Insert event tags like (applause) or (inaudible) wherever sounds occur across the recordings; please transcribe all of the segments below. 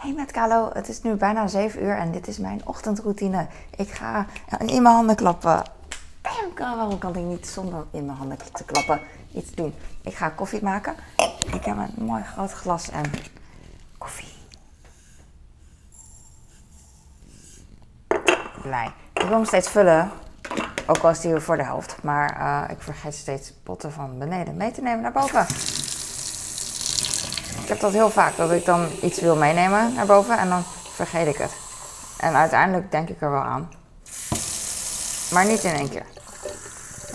Hey met Kalo, het is nu bijna 7 uur en dit is mijn ochtendroutine. Ik ga in mijn handen klappen. Bam, waarom kan ik niet zonder in mijn handen te klappen iets doen? Ik ga koffie maken. Ik heb een mooi groot glas en koffie. Blij. Ik wil hem steeds vullen, ook al is die voor de helft. Maar uh, ik vergeet steeds potten van beneden mee te nemen naar boven. Heb dat heel vaak, dat ik dan iets wil meenemen naar boven en dan vergeet ik het. En uiteindelijk denk ik er wel aan. Maar niet in één keer.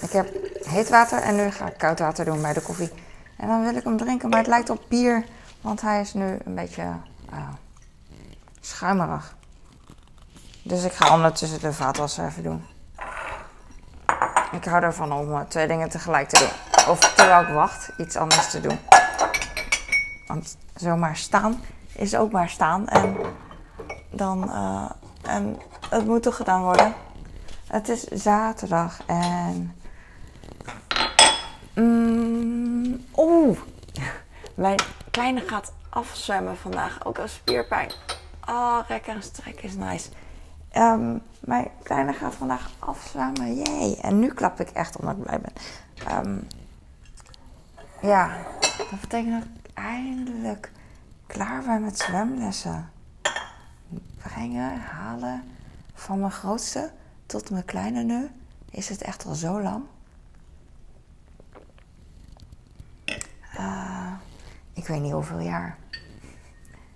Ik heb heet water en nu ga ik koud water doen bij de koffie. En dan wil ik hem drinken, maar het lijkt op bier, want hij is nu een beetje uh, schuimerig. Dus ik ga ondertussen de vaatwasser even doen. Ik hou ervan om uh, twee dingen tegelijk te doen. Of terwijl ik wacht, iets anders te doen. Want zomaar staan is ook maar staan. En, dan, uh, en het moet toch gedaan worden. Het is zaterdag en. Mm, Oeh, (laughs) mijn kleine gaat afzwemmen vandaag. Ook al spierpijn. Oh, rekken en strekken is nice. Um, mijn kleine gaat vandaag afzwemmen. Jee. En nu klap ik echt omdat ik blij ben. Um, ja, dat betekent eindelijk klaar ben met zwemlessen. Brengen, halen. Van mijn grootste tot mijn kleine nu is het echt al zo lang. Uh, ik weet niet hoeveel jaar.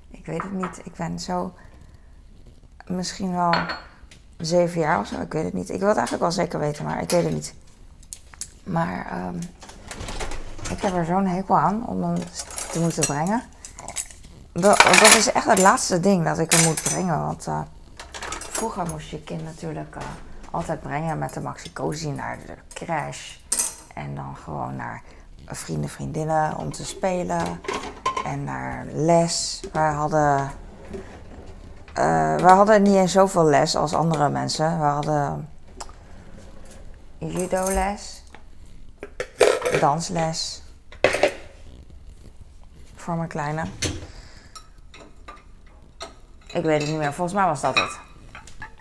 Ik weet het niet. Ik ben zo misschien wel zeven jaar of zo. Ik weet het niet. Ik wil het eigenlijk wel zeker weten, maar ik weet het niet. Maar um, ik heb er zo'n hekel aan om hem te moeten brengen. Dat, dat, is echt het laatste ding dat ik hem moet brengen. Want uh, vroeger moest je kind natuurlijk uh, altijd brengen met de Maxicosi naar de crash. En dan gewoon naar vrienden, vriendinnen om te spelen. En naar les. Wij hadden, uh, hadden niet eens zoveel les als andere mensen. We hadden judo-les, dansles mijn kleine. Ik weet het niet meer, volgens mij was dat het.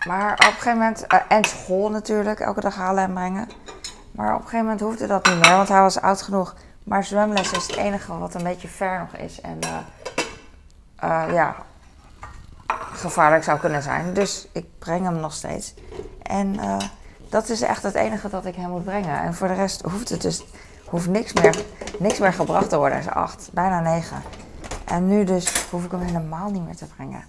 Maar op een gegeven moment, uh, en school natuurlijk, elke dag halen en brengen. Maar op een gegeven moment hoefde dat niet meer, want hij was oud genoeg. Maar zwemles is het enige wat een beetje ver nog is. En uh, uh, ja, gevaarlijk zou kunnen zijn. Dus ik breng hem nog steeds. En dat is echt het enige dat ik hem moet brengen. En voor de rest hoeft het dus hoeft niks meer, niks meer gebracht te worden. Hij is acht, bijna negen. En nu dus hoef ik hem helemaal niet meer te brengen.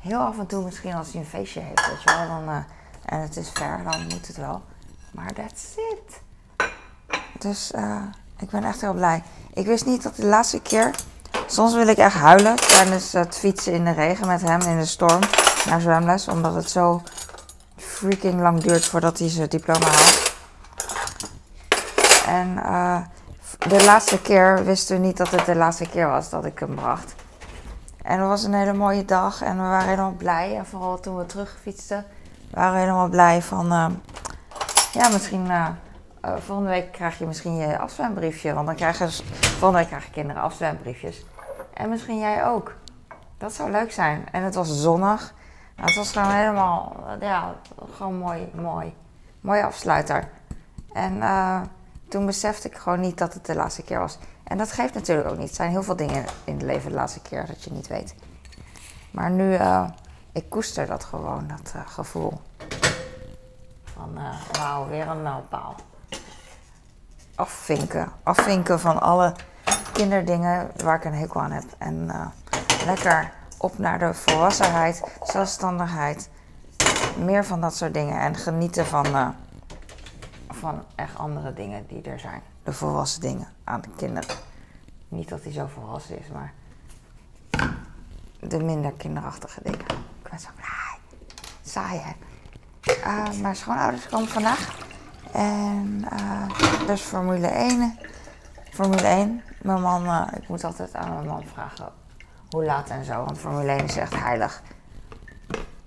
Heel af en toe misschien als hij een feestje heeft, weet je wel. Dan, uh, en het is ver, dan moet het wel. Maar that's it. Dus uh, ik ben echt heel blij. Ik wist niet dat de laatste keer... Soms wil ik echt huilen tijdens het fietsen in de regen met hem in de storm naar zwemles. Omdat het zo freaking lang duurt voordat hij zijn diploma haalt. En uh, de laatste keer wisten we niet dat het de laatste keer was dat ik hem bracht. En het was een hele mooie dag en we waren helemaal blij. En vooral toen we terugfietsten, waren we helemaal blij van... Uh, ja, misschien... Uh, volgende week krijg je misschien je afzwembriefje. Want dan krijgen volgende week krijgen kinderen afzwembriefjes. En misschien jij ook. Dat zou leuk zijn. En het was zonnig. Het was gewoon helemaal... Ja, gewoon mooi, mooi. Mooie afsluiter. En toen besefte ik gewoon niet dat het de laatste keer was. En dat geeft natuurlijk ook niet. Er zijn heel veel dingen in het leven de laatste keer dat je niet weet. Maar nu, uh, ik koester dat gewoon, dat uh, gevoel. Van, uh, wauw, weer een mijlpaal. Afvinken. Afvinken van alle kinderdingen waar ik een hekel aan heb. En lekker op naar de volwassenheid, zelfstandigheid. Meer van dat soort dingen. En genieten van van echt andere dingen die er zijn. De volwassen dingen aan de kinderen. Niet dat hij zo volwassen is, maar de minder kinderachtige dingen. Ik ben zo blij. Saai, hè? Uh, mijn schoonouders komen vandaag. En uh, dus Formule 1. Formule 1. Mijn man, uh, ik moet altijd aan mijn man vragen hoe laat en zo. Want Formule 1 is echt heilig.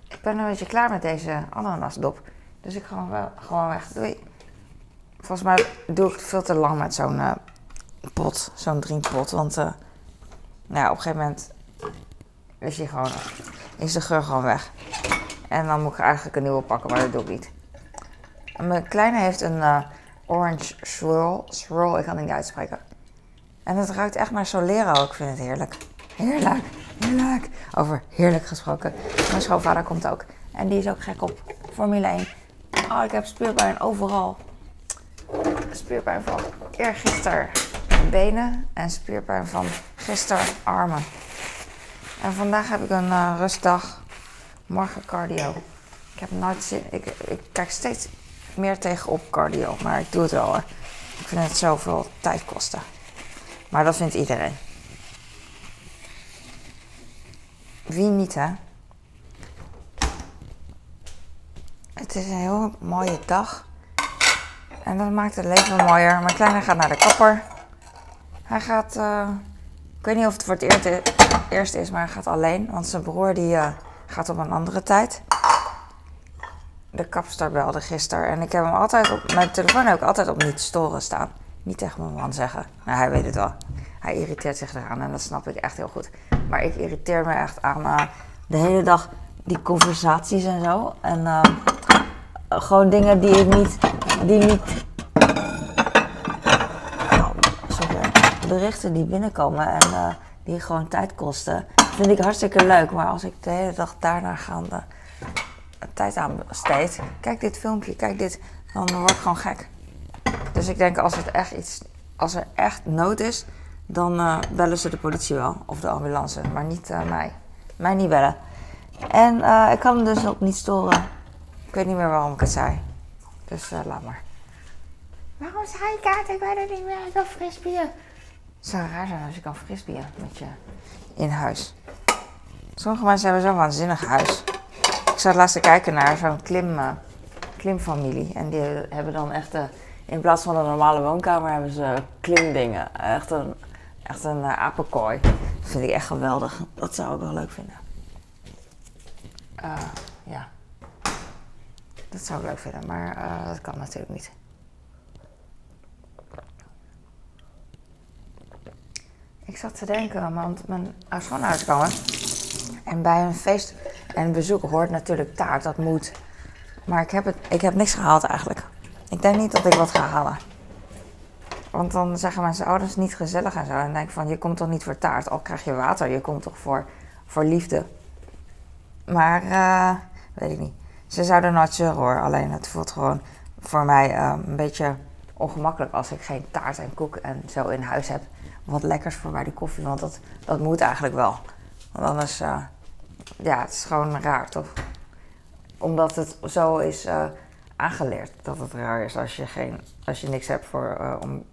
Ik ben een beetje klaar met deze ananasdop. Dus ik ga wel gewoon weg. Doei. Volgens mij doe ik veel te lang met zo'n uh, pot, zo'n drinkpot. Want uh, nou ja, op een gegeven moment is, die gewoon, is de geur gewoon weg. En dan moet ik eigenlijk een nieuwe pakken, maar dat doe ik niet. Mijn kleine heeft een uh, orange swirl. Swirl, ik kan het niet uitspreken. En het ruikt echt naar Solero. Ik vind het heerlijk. Heerlijk, heerlijk. Over heerlijk gesproken. Mijn schoonvader komt ook. En die is ook gek op Formule 1. Oh, ik heb spierpijn overal. Spierpijn van eergisteren benen en spierpijn van gisteren armen. En vandaag heb ik een uh, rustdag. Morgen cardio. Ik heb nooit zin. Ik, ik kijk steeds meer tegenop cardio, maar ik doe het wel hoor. Ik vind het zoveel tijd kosten. Maar dat vindt iedereen. Wie niet, hè? Het is een heel mooie dag. En dat maakt het leven mooier. Mijn kleine gaat naar de kapper. Hij gaat, uh, ik weet niet of het voor het eerst is, maar hij gaat alleen. Want zijn broer die uh, gaat op een andere tijd. De kapster belde gisteren en ik heb hem altijd op, mijn telefoon ik altijd op niet storen staan. Niet tegen mijn man zeggen. Nou, hij weet het wel. Hij irriteert zich eraan en dat snap ik echt heel goed. Maar ik irriteer me echt aan uh, de hele dag die conversaties en zo. En gewoon dingen die ik niet, die niet berichten die binnenkomen en uh, die gewoon tijd kosten, vind ik hartstikke leuk. Maar als ik de hele dag daarna gaande tijd aan besteed, kijk dit filmpje, kijk dit, dan word ik gewoon gek. Dus ik denk als, het echt iets, als er echt nood is, dan uh, bellen ze de politie wel of de ambulance, maar niet mij. Mij niet bellen. En ik kan hem dus ook niet storen. Ik weet niet meer waarom ik het zei. Dus laat maar. Waarom zei ik het? Ik weet het niet meer. Ik wil fris bier. Het zou raar zijn als je kan frisbieren met je in huis. Sommige mensen hebben zo'n waanzinnig huis. Ik zat laatst kijken naar zo'n klim, uh, klimfamilie. En die hebben dan echt, uh, in plaats van een normale woonkamer, hebben ze klimdingen. Echt een, echt een uh, apenkooi. Dat vind ik echt geweldig. Dat zou ik wel leuk vinden. ja. Dat zou ik leuk vinden, maar dat kan natuurlijk niet. Ik zat te denken, want mijn schoonouders komen. En bij een feest en bezoek hoort natuurlijk taart, dat moet. Maar ik heb, het, ik heb niks gehaald eigenlijk. Ik denk niet dat ik wat ga halen. Want dan zeggen mensen, is niet gezellig en zo. En dan denk ik van, je komt toch niet voor taart, al krijg je water. Je komt toch voor, voor liefde. Maar, uh, weet ik niet. Ze zouden nooit zeuren hoor. Alleen het voelt gewoon voor mij uh, een beetje ongemakkelijk als ik geen taart en koek en zo in huis heb wat lekkers voor bij die koffie. Want dat, dat moet eigenlijk wel. Want anders, uh, ja, het is gewoon raar toch? Omdat het zo is uh, aangeleerd dat het raar is als je, geen, als je niks hebt voor, uh, om,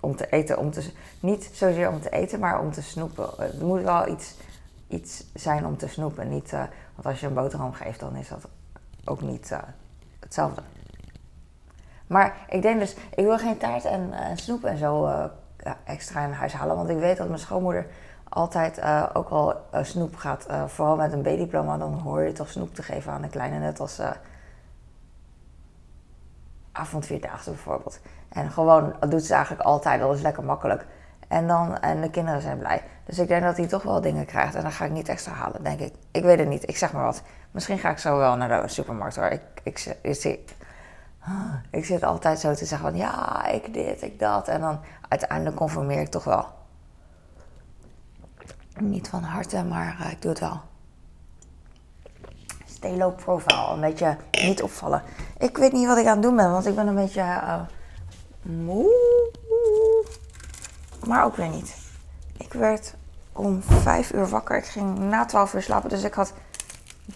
om te eten. Om te, niet zozeer om te eten, maar om te snoepen. Het moet wel iets, iets zijn om te snoepen. Niet, want als je een boterham geeft, dan is dat ook niet hetzelfde. Maar ik denk dus, ik wil geen taart en snoep en zo extra in huis halen. Want ik weet dat mijn schoonmoeder altijd uh, ook al uh, snoep gaat. Uh, vooral met een B-diploma, dan hoor je toch snoep te geven aan de kleine. Net als avondvierdaagse bijvoorbeeld. En gewoon, dat doet ze eigenlijk altijd. Dat is lekker makkelijk. En, dan, en de kinderen zijn blij. Dus ik denk dat hij toch wel dingen krijgt. En dan ga ik niet extra halen, denk ik. Ik weet het niet. Ik zeg maar wat. Misschien ga ik zo wel naar de supermarkt hoor. Ik, ik, ik, ik, ik zit altijd zo te zeggen van ja, ik dit, ik dat. En dan uiteindelijk conformeer ik toch wel. Niet van harte, maar uh, ik doe het wel. Stay low profile, een beetje niet opvallen. Ik weet niet wat ik aan het doen ben, want ik ben een beetje uh, moe. Maar ook weer niet. Ik werd om vijf uur wakker. Ik ging na twaalf uur slapen, dus ik had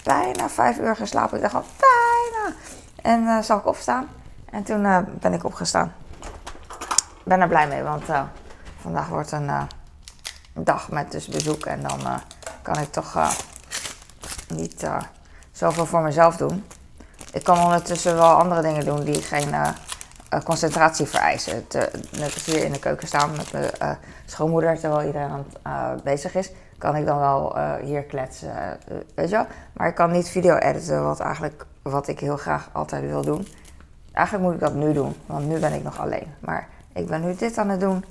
bijna vijf uur geslapen. Ik dacht al bijna. En uh, zag ik opstaan. En toen uh, ben ik opgestaan. Ik ben er blij mee, want uh, vandaag wordt een dag met dus bezoek. En dan kan ik toch niet zoveel voor mezelf doen. Ik kan ondertussen wel andere dingen doen die geen concentratie vereisen. Net als hier in de keuken staan met mijn schoonmoeder, terwijl iedereen aan bezig is kan ik dan wel hier kletsen, weet je wel. Maar ik kan niet video editen, wat eigenlijk wat ik heel graag altijd wil doen. Eigenlijk moet ik dat nu doen, want nu ben ik nog alleen. Maar ik ben nu dit aan het doen.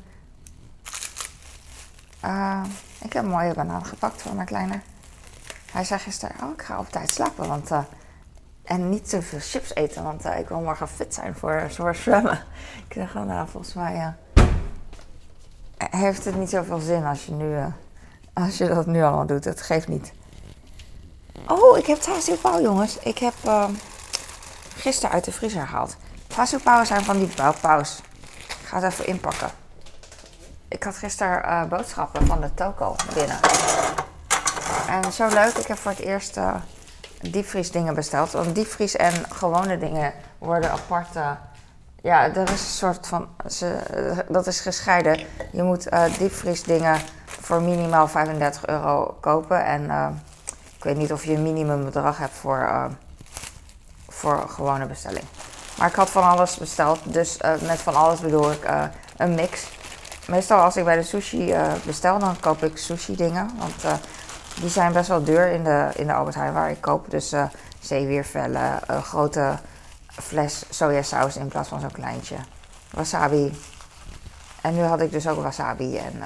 Uh, ik heb een mooie banaan gepakt voor mijn kleine. hij zei gisteren, oh, ik ga op tijd slapen. Want, en niet te veel chips eten, want ik wil morgen fit zijn voor, voor zwemmen. Ik zeg, oh, nou, volgens mij heeft het niet zoveel zin als je, nu, als je dat nu allemaal doet. Het geeft niet. Oh, ik heb Tazio jongens. Ik heb gisteren uit de vriezer gehaald. Tazio zijn van die pauws. Ik ga het even inpakken. Ik had gisteren uh, boodschappen van de toko binnen. En zo leuk, ik heb voor het eerst uh, diepvriesdingen besteld. Want diepvries en gewone dingen worden apart. Uh, ja, er is een soort van. Ze, dat is gescheiden. Je moet uh, diepvriesdingen voor minimaal 35 euro kopen. En ik weet niet of je een minimumbedrag hebt voor, voor gewone bestelling. Maar ik had van alles besteld. Dus met van alles bedoel ik een mix. Meestal als ik bij de sushi bestel, dan koop ik sushi dingen. Want die zijn best wel duur in de, in de Albert Heijn waar ik koop. Dus zeewiervellen, een grote fles sojasaus in plaats van zo'n kleintje. Wasabi. En nu had ik dus ook wasabi en uh,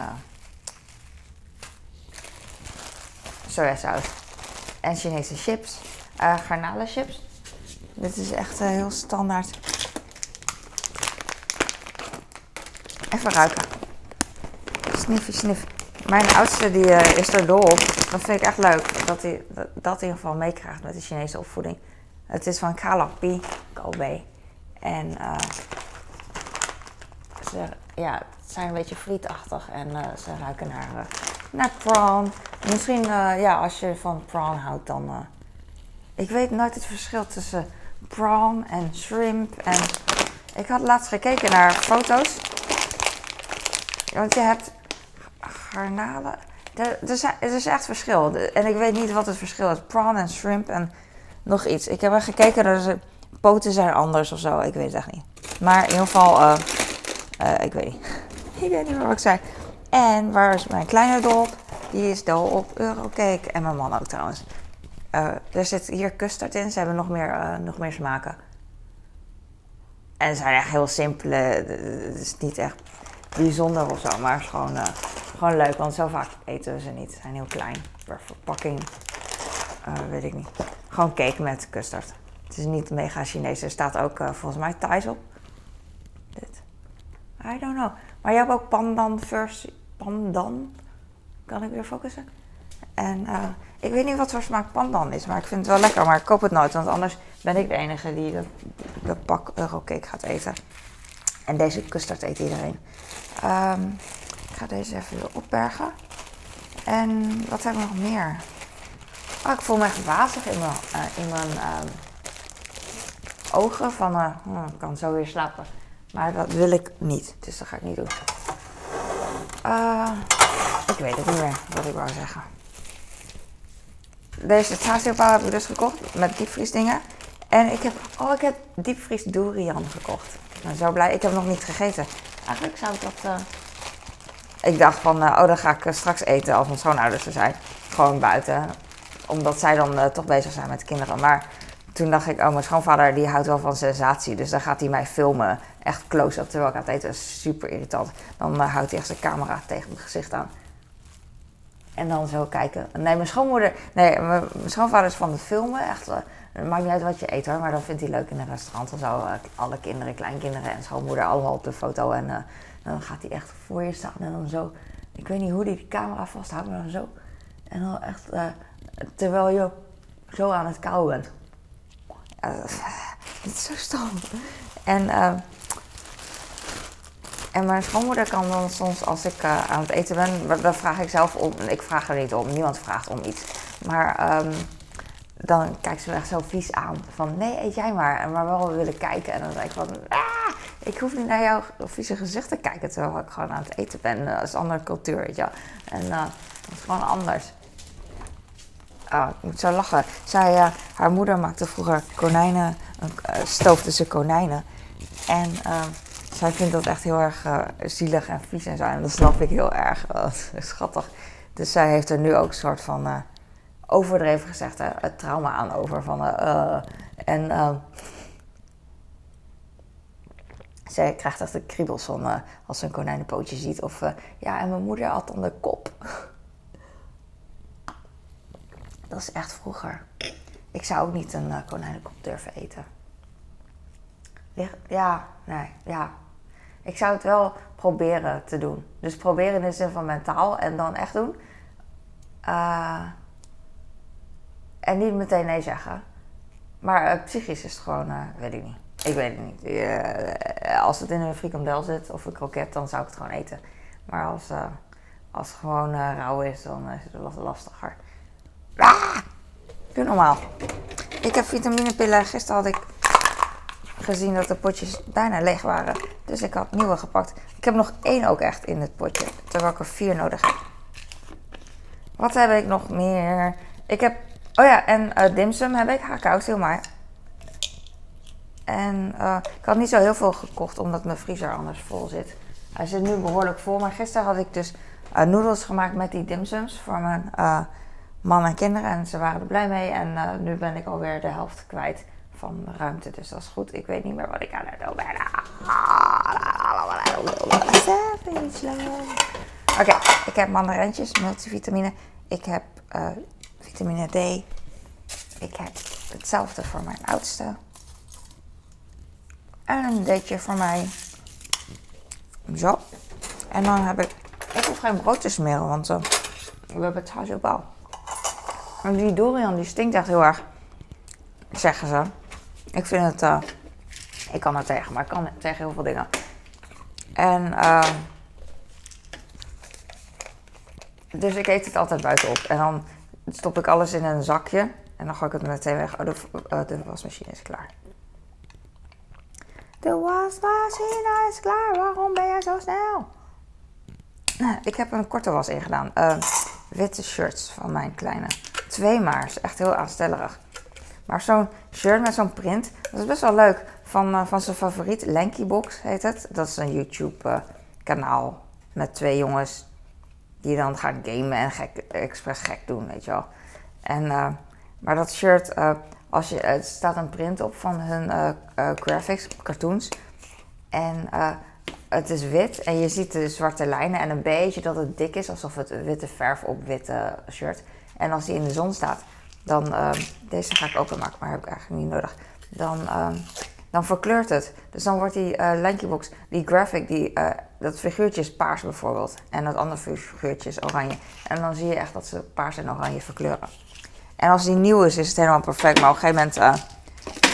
sojasaus. En Chinese chips. Uh, garnalenchips. Dit is echt heel standaard. Even ruiken. Sniffy, sniff. Mijn oudste die, uh, is er dol op. Dat vind ik echt leuk. Dat hij dat, in ieder geval meekrijgt met de Chinese opvoeding. Het is van Kalapi Kobe. En ze ja, zijn een beetje frietachtig. En ze ruiken naar, naar prawn. Misschien ja, als je van prawn houdt dan... ik weet nooit het verschil tussen prawn en shrimp. En ik had laatst gekeken naar foto's. Want je hebt garnalen. Er, er, zijn, is echt verschil. En ik weet niet wat het verschil is. Prawn en shrimp en nog iets. Ik heb er gekeken, dat ze, poten zijn anders of zo. Ik weet het echt niet. Maar in ieder geval, uh, ik weet niet. (laughs) ik weet niet wat ik zei. En waar is mijn kleine dol Die is dol op Eurocake. En mijn man ook trouwens. Uh, er zit hier custard in. Ze hebben nog meer, nog meer smaken. En ze zijn echt heel simpele. Het is niet echt bijzonder of zo. Maar het is gewoon gewoon leuk, want zo vaak eten we ze niet. Ze zijn heel klein. Per verpakking, weet ik niet. Gewoon cake met custard. Het is niet mega Chinees. Er staat ook volgens mij Thais op. Dit. I don't know. Maar je hebt ook pandan versie. Pandan. Kan ik weer focussen? En uh, ik weet niet wat voor smaak pandan is, maar ik vind het wel lekker. Maar ik koop het nooit, want anders ben ik de enige die de, de pak eurocake gaat eten. En deze custard eet iedereen. Um, ik ga deze even weer opbergen. En wat hebben we nog meer? Oh, ik voel me echt wazig in mijn, uh, in mijn uh, ogen. Van, uh, ik kan zo weer slapen. Maar dat wil ik niet. Dus dat ga ik niet doen. Weet het niet meer wat ik wou zeggen. Deze Tazio heb ik dus gekocht. Met diepvriesdingen. En ik heb, oh, ik heb diepvries durian gekocht. Ben zo blij. Ik heb nog niet gegeten. Eigenlijk zou ik dat ik dacht van, uh, oh, dan ga ik eh, straks eten als mijn schoonouders er zijn. Gewoon buiten. Omdat zij dan toch bezig zijn met de kinderen. Maar toen dacht ik, oh, mijn schoonvader die houdt wel van sensatie. Dus dan gaat hij mij filmen. Echt close-up terwijl ik aan het eten super irritant. Dan houdt hij echt zijn camera tegen mijn gezicht aan. En dan zo kijken. Nee, mijn schoonmoeder... Nee, mijn, schoonvader is van het filmen. Echt, het maakt niet uit wat je eet hoor. Maar dan vindt hij leuk in een restaurant en zo. alle kinderen, kleinkinderen en schoonmoeder allemaal op de foto. En dan gaat hij echt voor je staan en dan zo. Ik weet niet hoe hij de camera vasthoudt, maar dan zo. En dan echt, terwijl je zo aan het kauwen bent. Uh, (laughs) is zo stom. En, en mijn schoonmoeder kan dan soms, als ik uh, aan het eten ben, dan vraag ik zelf om. Ik vraag er niet om, niemand vraagt om iets. Maar um, dan kijkt ze me echt zo vies aan. Van nee, eet jij maar. Maar wel willen kijken. En dan denk ik van, ah, ik hoef niet naar jouw vieze gezicht te kijken terwijl ik gewoon aan het eten ben. Dat is een andere cultuur, weet je En uh, dat is gewoon anders. Oh, ik moet zo lachen. Zij, haar moeder maakte vroeger konijnen, stoofde ze konijnen. En zij vindt dat echt heel erg zielig en vies en zo. En dat snap ik heel erg. (laughs) schattig. Dus zij heeft er nu ook een soort van overdreven gezegd het trauma aan over. Van, en zij krijgt echt de kriebels van als ze een konijnenpootje ziet. Of ja, en mijn moeder had dan de kop. (laughs) Dat is echt vroeger. Ik zou ook niet een konijnenkop durven eten. Ja, nee, ja. Ik zou het wel proberen te doen. Dus proberen in de zin van mentaal en dan echt doen. Uh, en niet meteen nee zeggen. Maar uh, psychisch is het gewoon, uh, weet ik niet. Ik weet het niet. als het in een frikandel zit of een kroket, dan zou ik het gewoon eten. Maar als, als het gewoon rauw is, dan is het lastiger. Ah! Doe normaal. Ik heb vitaminepillen. Gisteren had ik gezien dat de potjes bijna leeg waren. Dus ik had nieuwe gepakt. Ik heb nog één ook echt in het potje. Terwijl ik er vier nodig heb. Wat heb ik nog meer? Ik heb... Oh ja, en uh, dimsum heb ik. Heel maar. En uh, ik had niet zo heel veel gekocht, omdat mijn vriezer anders vol zit. Hij zit nu behoorlijk vol. Maar gisteren had ik dus uh, noedels gemaakt met die dimsums voor mijn man en kinderen. En ze waren er blij mee. En nu ben ik alweer de helft kwijt van ruimte. Dus dat is goed. Ik weet niet meer wat ik aan het doen ben. Oké, ik heb mandarijntjes, multivitamine. Ik heb uh, vitamine D. Ik heb hetzelfde voor mijn oudste. En een deetje voor mij. Zo. En dan heb ik... Ik hoef geen brood te smeren, want uh, we hebben het thuis ook al. En die durian die stinkt echt heel erg. Zeggen ze. Ik vind het. Uh, ik kan er tegen, maar ik kan tegen heel veel dingen. En. Uh, dus ik eet het altijd buitenop. En dan stop ik alles in een zakje. En dan ga ik het meteen weg. Oh, de, de wasmachine is klaar. De wasmachine is klaar. Waarom ben jij zo snel? Ik heb een korte was ingedaan. Uh, witte shirts van mijn kleine. Twee maar. Is echt heel aanstellerig. Maar zo'n shirt met zo'n print, dat is best wel leuk. Van, uh, van zijn favoriet, Lankybox heet het. Dat is een YouTube-kanaal met twee jongens die dan gaan gamen en gek, expres gek doen, weet je wel. En, uh, maar dat shirt, als je, het staat een print op van hun graphics, cartoons. En het is wit en je ziet de zwarte lijnen en een beetje dat het dik is, alsof het witte verf op witte shirt. En als die in de zon staat, dan, uh, deze ga ik openmaken, maar heb ik eigenlijk niet nodig. Dan, uh, dan verkleurt het. Dus dan wordt die uh, Lankybox, die graphic, die, eh, dat figuurtje is paars bijvoorbeeld. En dat andere figuurtje is oranje. En dan zie je echt dat ze paars en oranje verkleuren. En als die nieuw is, is het helemaal perfect. Maar op een gegeven moment,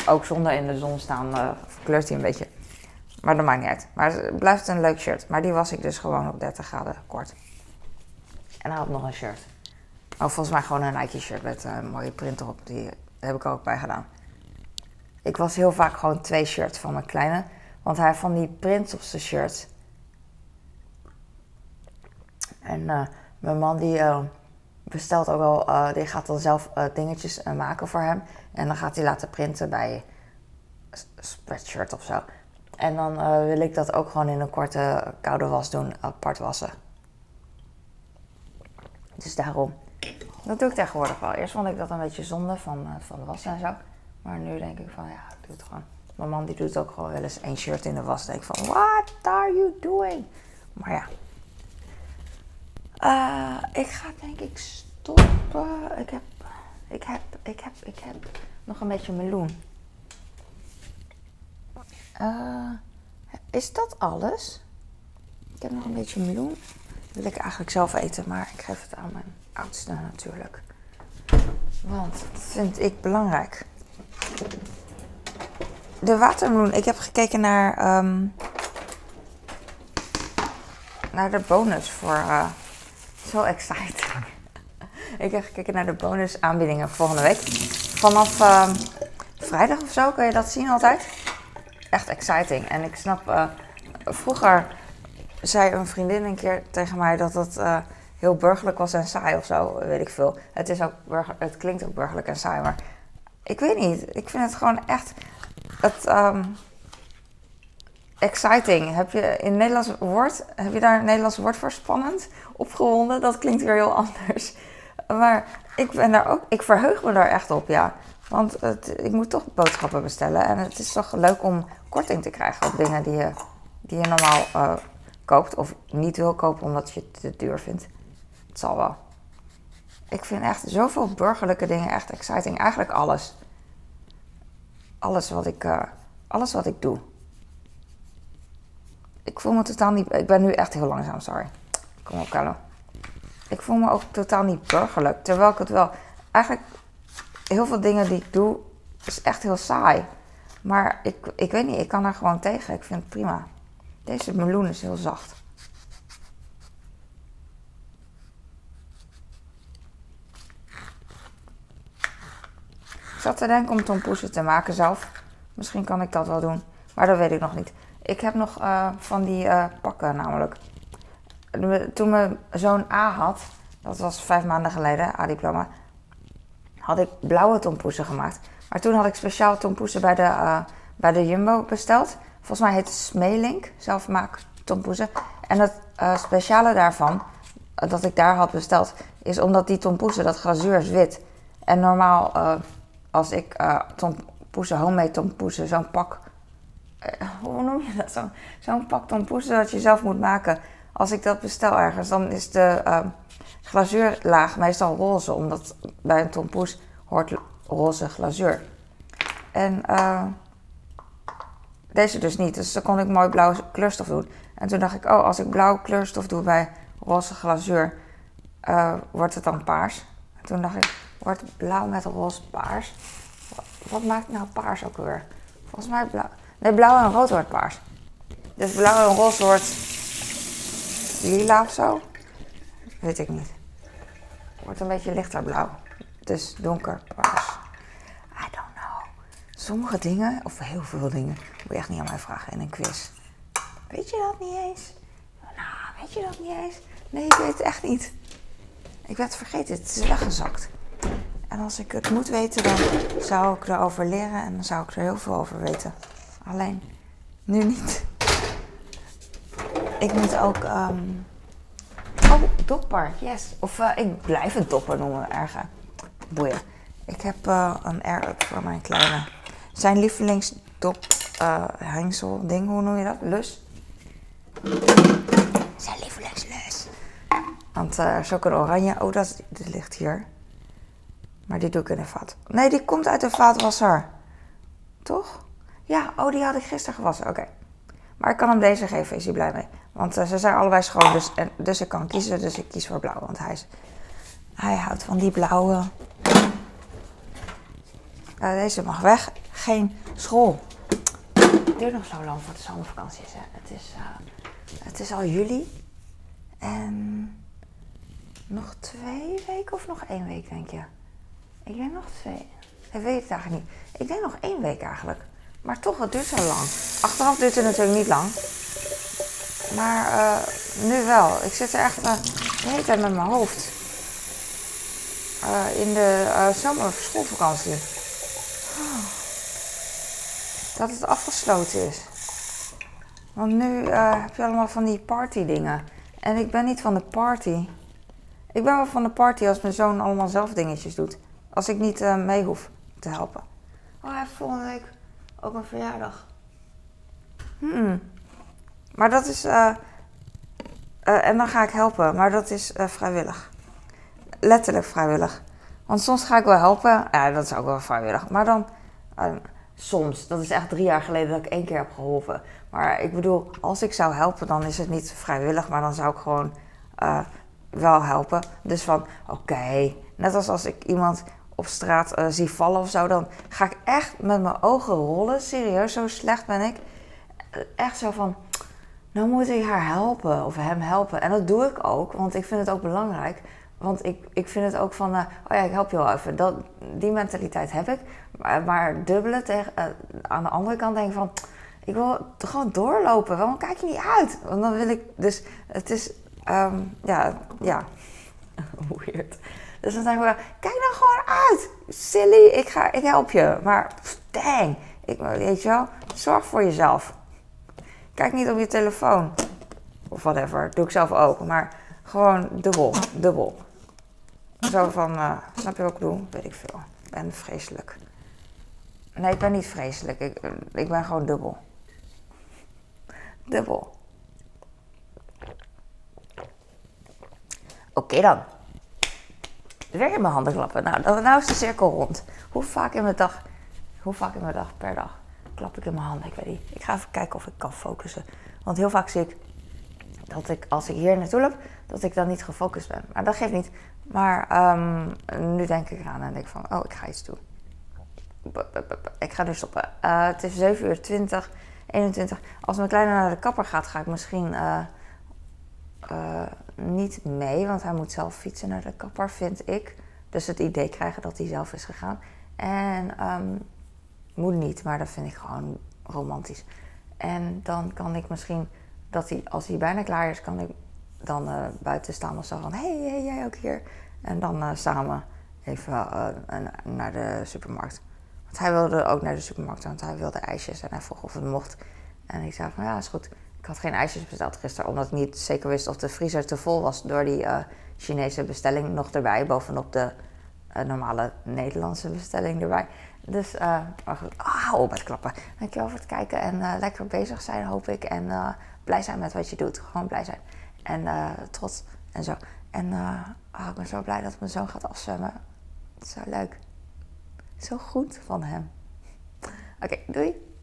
ook zonder in de zon staan, verkleurt hij een beetje. Maar dat maakt niet uit. Maar het blijft een leuk shirt. Maar die was ik dus gewoon op 30 graden kort. En hij had nog een shirt. Oh, volgens mij gewoon een Nike shirt met een mooie print erop. Die heb ik ook bij gedaan. Ik was heel vaak gewoon twee shirts van mijn kleine. Want hij van die prints op zijn shirt. En uh, mijn man die uh, bestelt ook wel, die gaat dan zelf dingetjes maken voor hem. En dan gaat hij laten printen bij spreadshirt of zo. En dan wil ik dat ook gewoon in een korte koude was doen, apart wassen. Dus daarom. Dat doe ik tegenwoordig wel. Eerst vond ik dat een beetje zonde van, uh, van de was en zo. Maar nu denk ik van ja, ik doe het gewoon. Mijn man die doet ook gewoon wel eens één shirt in de was. denk van, what are you doing? Maar ja. Uh, ik ga denk ik stoppen. Ik heb, ik heb, ik heb, ik heb nog een beetje meloen. Uh, is dat alles? Ik heb nog een beetje meloen. Wil ik eigenlijk zelf eten, maar ik geef het aan mijn oudste natuurlijk. Want dat vind ik belangrijk. De watermeloen. Ik heb gekeken naar, um, naar de bonus voor. Uh, zo exciting. (laughs) ik heb gekeken naar de bonus aanbiedingen volgende week. Vanaf um, vrijdag of zo kun je dat zien altijd. Echt exciting. En ik snap, uh, vroeger zei een vriendin een keer tegen mij dat het. Uh, heel burgerlijk was en saai of zo, weet ik veel. Het, is ook het klinkt ook burgerlijk en saai, maar ik weet niet. Ik vind het gewoon echt het, um, exciting. Heb je in Nederlands woord, heb je daar een Nederlands woord voor spannend? Opgewonden, dat klinkt weer heel (laughs) anders. Maar ik ben daar ook, ik verheug me daar echt op, ja. Want het, ik moet toch boodschappen bestellen. En het is toch leuk om korting te krijgen op dingen die je, die je normaal uh, koopt. Of niet wil kopen omdat je het te duur vindt. Het zal wel. Ik vind echt zoveel burgerlijke dingen echt exciting. Eigenlijk alles. Alles wat ik, uh, alles wat ik doe. Ik voel me totaal niet... Ik ben nu echt heel langzaam, sorry. Kom op, Carlo. Ik voel me ook totaal niet burgerlijk. Terwijl ik het wel... Eigenlijk, heel veel dingen die ik doe, is echt heel saai. Maar ik, ik weet niet, ik kan er gewoon tegen. Ik vind het prima. Deze meloen is heel zacht. Ik zat te denken om tompoesen te maken zelf. Misschien kan ik dat wel doen. Maar dat weet ik nog niet. Ik heb nog uh, van die uh, pakken namelijk. Toen mijn zoon A had, dat was vijf maanden geleden, A-diploma, had ik blauwe tompoesen gemaakt. Maar toen had ik speciaal tompoesen bij de, uh, bij de Jumbo besteld. Volgens mij heet het Smeelink, zelfmaak tompoesen. En het speciale daarvan, dat ik daar had besteld, is omdat die tompoesen, dat glazuur is wit. En normaal als ik tompoesen, homemade tompoesen, zo'n pak... (laughs) Hoe noem je dat? Zo'n zo pak tompoesen dat je zelf moet maken. Als ik dat bestel ergens, dan is de glazuurlaag meestal roze. Omdat bij een tompoes hoort roze glazuur. En deze dus niet. Dus dan kon ik mooi blauw kleurstof doen. En toen dacht ik, oh, als ik blauw kleurstof doe bij roze glazuur, wordt het dan paars. En toen dacht ik, wordt blauw met roze paars. Wat maakt nou paars ook weer? Volgens mij blauw. Nee, blauw en rood wordt paars. Dus blauw en roze wordt lila of zo. Weet ik niet. Wordt een beetje lichter blauw. Dus donker paars. Sommige dingen, of heel veel dingen, moet je echt niet aan mij vragen in een quiz. Weet je dat niet eens? Nou, weet je dat niet eens? Nee, ik weet het echt niet. Ik werd vergeten, het is weggezakt. En als ik het moet weten, dan zou ik erover leren en dan zou ik er heel veel over weten. Alleen nu niet. Ik moet ook. Um... Oh, dopper, yes. Of uh, ik blijf het dopper noemen, erger. Boeien. Ik heb uh, een air-up voor mijn kleine. Zijn lievelingsdop uh, hengsel ding, hoe noem je dat? Lus. Zijn lievelingslus. Want ook een oranje. Oh, dat, ligt hier. Maar die doe ik in een vat. Nee, die komt uit de vaatwasser. Toch? Ja, oh, die had ik gisteren gewassen. Oké. Maar ik kan hem deze geven, is hij blij mee. Want uh, ze zijn allebei schoon, dus, en, dus ik kan kiezen. Dus ik kies voor blauw, want hij, is, hij houdt van die blauwe. Uh, deze mag weg. Geen school. Het duurt nog zo lang voor de zomervakantie. Hè. Het, is, uh, het is al juli. En nog twee weken of nog één week, denk je? Ik denk nog twee. Ik weet het eigenlijk niet. Ik denk nog één week eigenlijk. Maar toch, het duurt zo lang. Achteraf duurt het natuurlijk niet lang. Maar uh, nu wel. Ik zit er echt de hele tijd met mijn hoofd. Uh, in de zomer schoolvakantie. Dat het afgesloten is. Want nu heb je allemaal van die party dingen. En ik ben niet van de party. Ik ben wel van de party als mijn zoon allemaal zelf dingetjes doet. Als ik niet uh, mee hoef te helpen. Oh, hij heeft volgende week ook een verjaardag. Hmm. Maar dat is. Uh, en dan ga ik helpen, maar dat is vrijwillig. Letterlijk vrijwillig. Want soms ga ik wel helpen. Ja, dat is ook wel vrijwillig. Maar dan. Soms. Dat is echt drie jaar geleden dat ik één keer heb geholpen. Maar ik bedoel, als ik zou helpen, dan is het niet vrijwillig, maar dan zou ik gewoon wel helpen. Dus van, oké, net als als ik iemand op straat uh, zie vallen of zo, dan ga ik echt met mijn ogen rollen. Serieus, zo slecht ben ik. Echt zo van, nou moet ik haar helpen of hem helpen. En dat doe ik ook, want ik vind het ook belangrijk. Want ik, ik vind het ook van, uh, oh ja, ik help je wel even. Dat, die mentaliteit heb ik. Maar, maar dubbele tegen, uh, aan de andere kant denk ik van, ik wil gewoon doorlopen. Waarom kijk je niet uit? Want dan wil ik, dus het is, um, ja, ja, (laughs) weird. Dus dan zeggen we, kijk nou gewoon uit. Silly, ik, ga, ik help je. Maar dang, ik, weet je wel, zorg voor jezelf. Kijk niet op je telefoon. Of whatever, doe ik zelf ook. Maar gewoon dubbel, dubbel. Zo van, uh, snap je wat ik doe? Weet ik veel. Ik ben vreselijk. Nee, ik ben niet vreselijk. Ik, ik ben gewoon dubbel. Dubbel. Oké dan. weer in mijn handen klappen. Nou, nou is de cirkel rond. Hoe vaak in mijn dag, hoe vaak in mijn dag per dag klap ik in mijn handen? Ik weet niet. Ik ga even kijken of ik kan focussen. Want heel vaak zie ik dat ik, als ik hier naartoe loop, dat ik dan niet gefocust ben. Maar dat geeft niet. Maar ehm, nu denk ik eraan en denk van, oh, ik ga iets doen. Ik ga nu stoppen. Eh, het is 7 uur 20, 21. Als mijn kleine naar de kapper gaat, ga ik misschien eh, eh, niet mee. Want hij moet zelf fietsen naar de kapper, vind ik. Dus het idee krijgen dat hij zelf is gegaan. En ehm, moet niet, maar dat vind ik gewoon romantisch. En dan kan ik misschien, dat hij, als hij bijna klaar is, kan ik dan buiten staan of zo van... Hey, hey, jij ook hier? En dan eh, samen even eh, naar de supermarkt. Want hij wilde ook naar de supermarkt, want hij wilde ijsjes. En hij vroeg of het mocht. En ik zei van, ja, is goed. Ik had geen ijsjes besteld gisteren, omdat ik niet zeker wist of de vriezer te vol was... door die Chinese bestelling nog erbij, bovenop de normale Nederlandse bestelling erbij. Dus, goed, ah, hou op met klappen. Dankjewel voor het kijken en lekker bezig zijn, hoop ik. En blij zijn met wat je doet. Gewoon blij zijn. En eh, trots en zo. En eh, ah, ik ben zo blij dat mijn zoon gaat afzwemmen. Zo leuk. Zo goed van hem. (laughs) Oké, doei.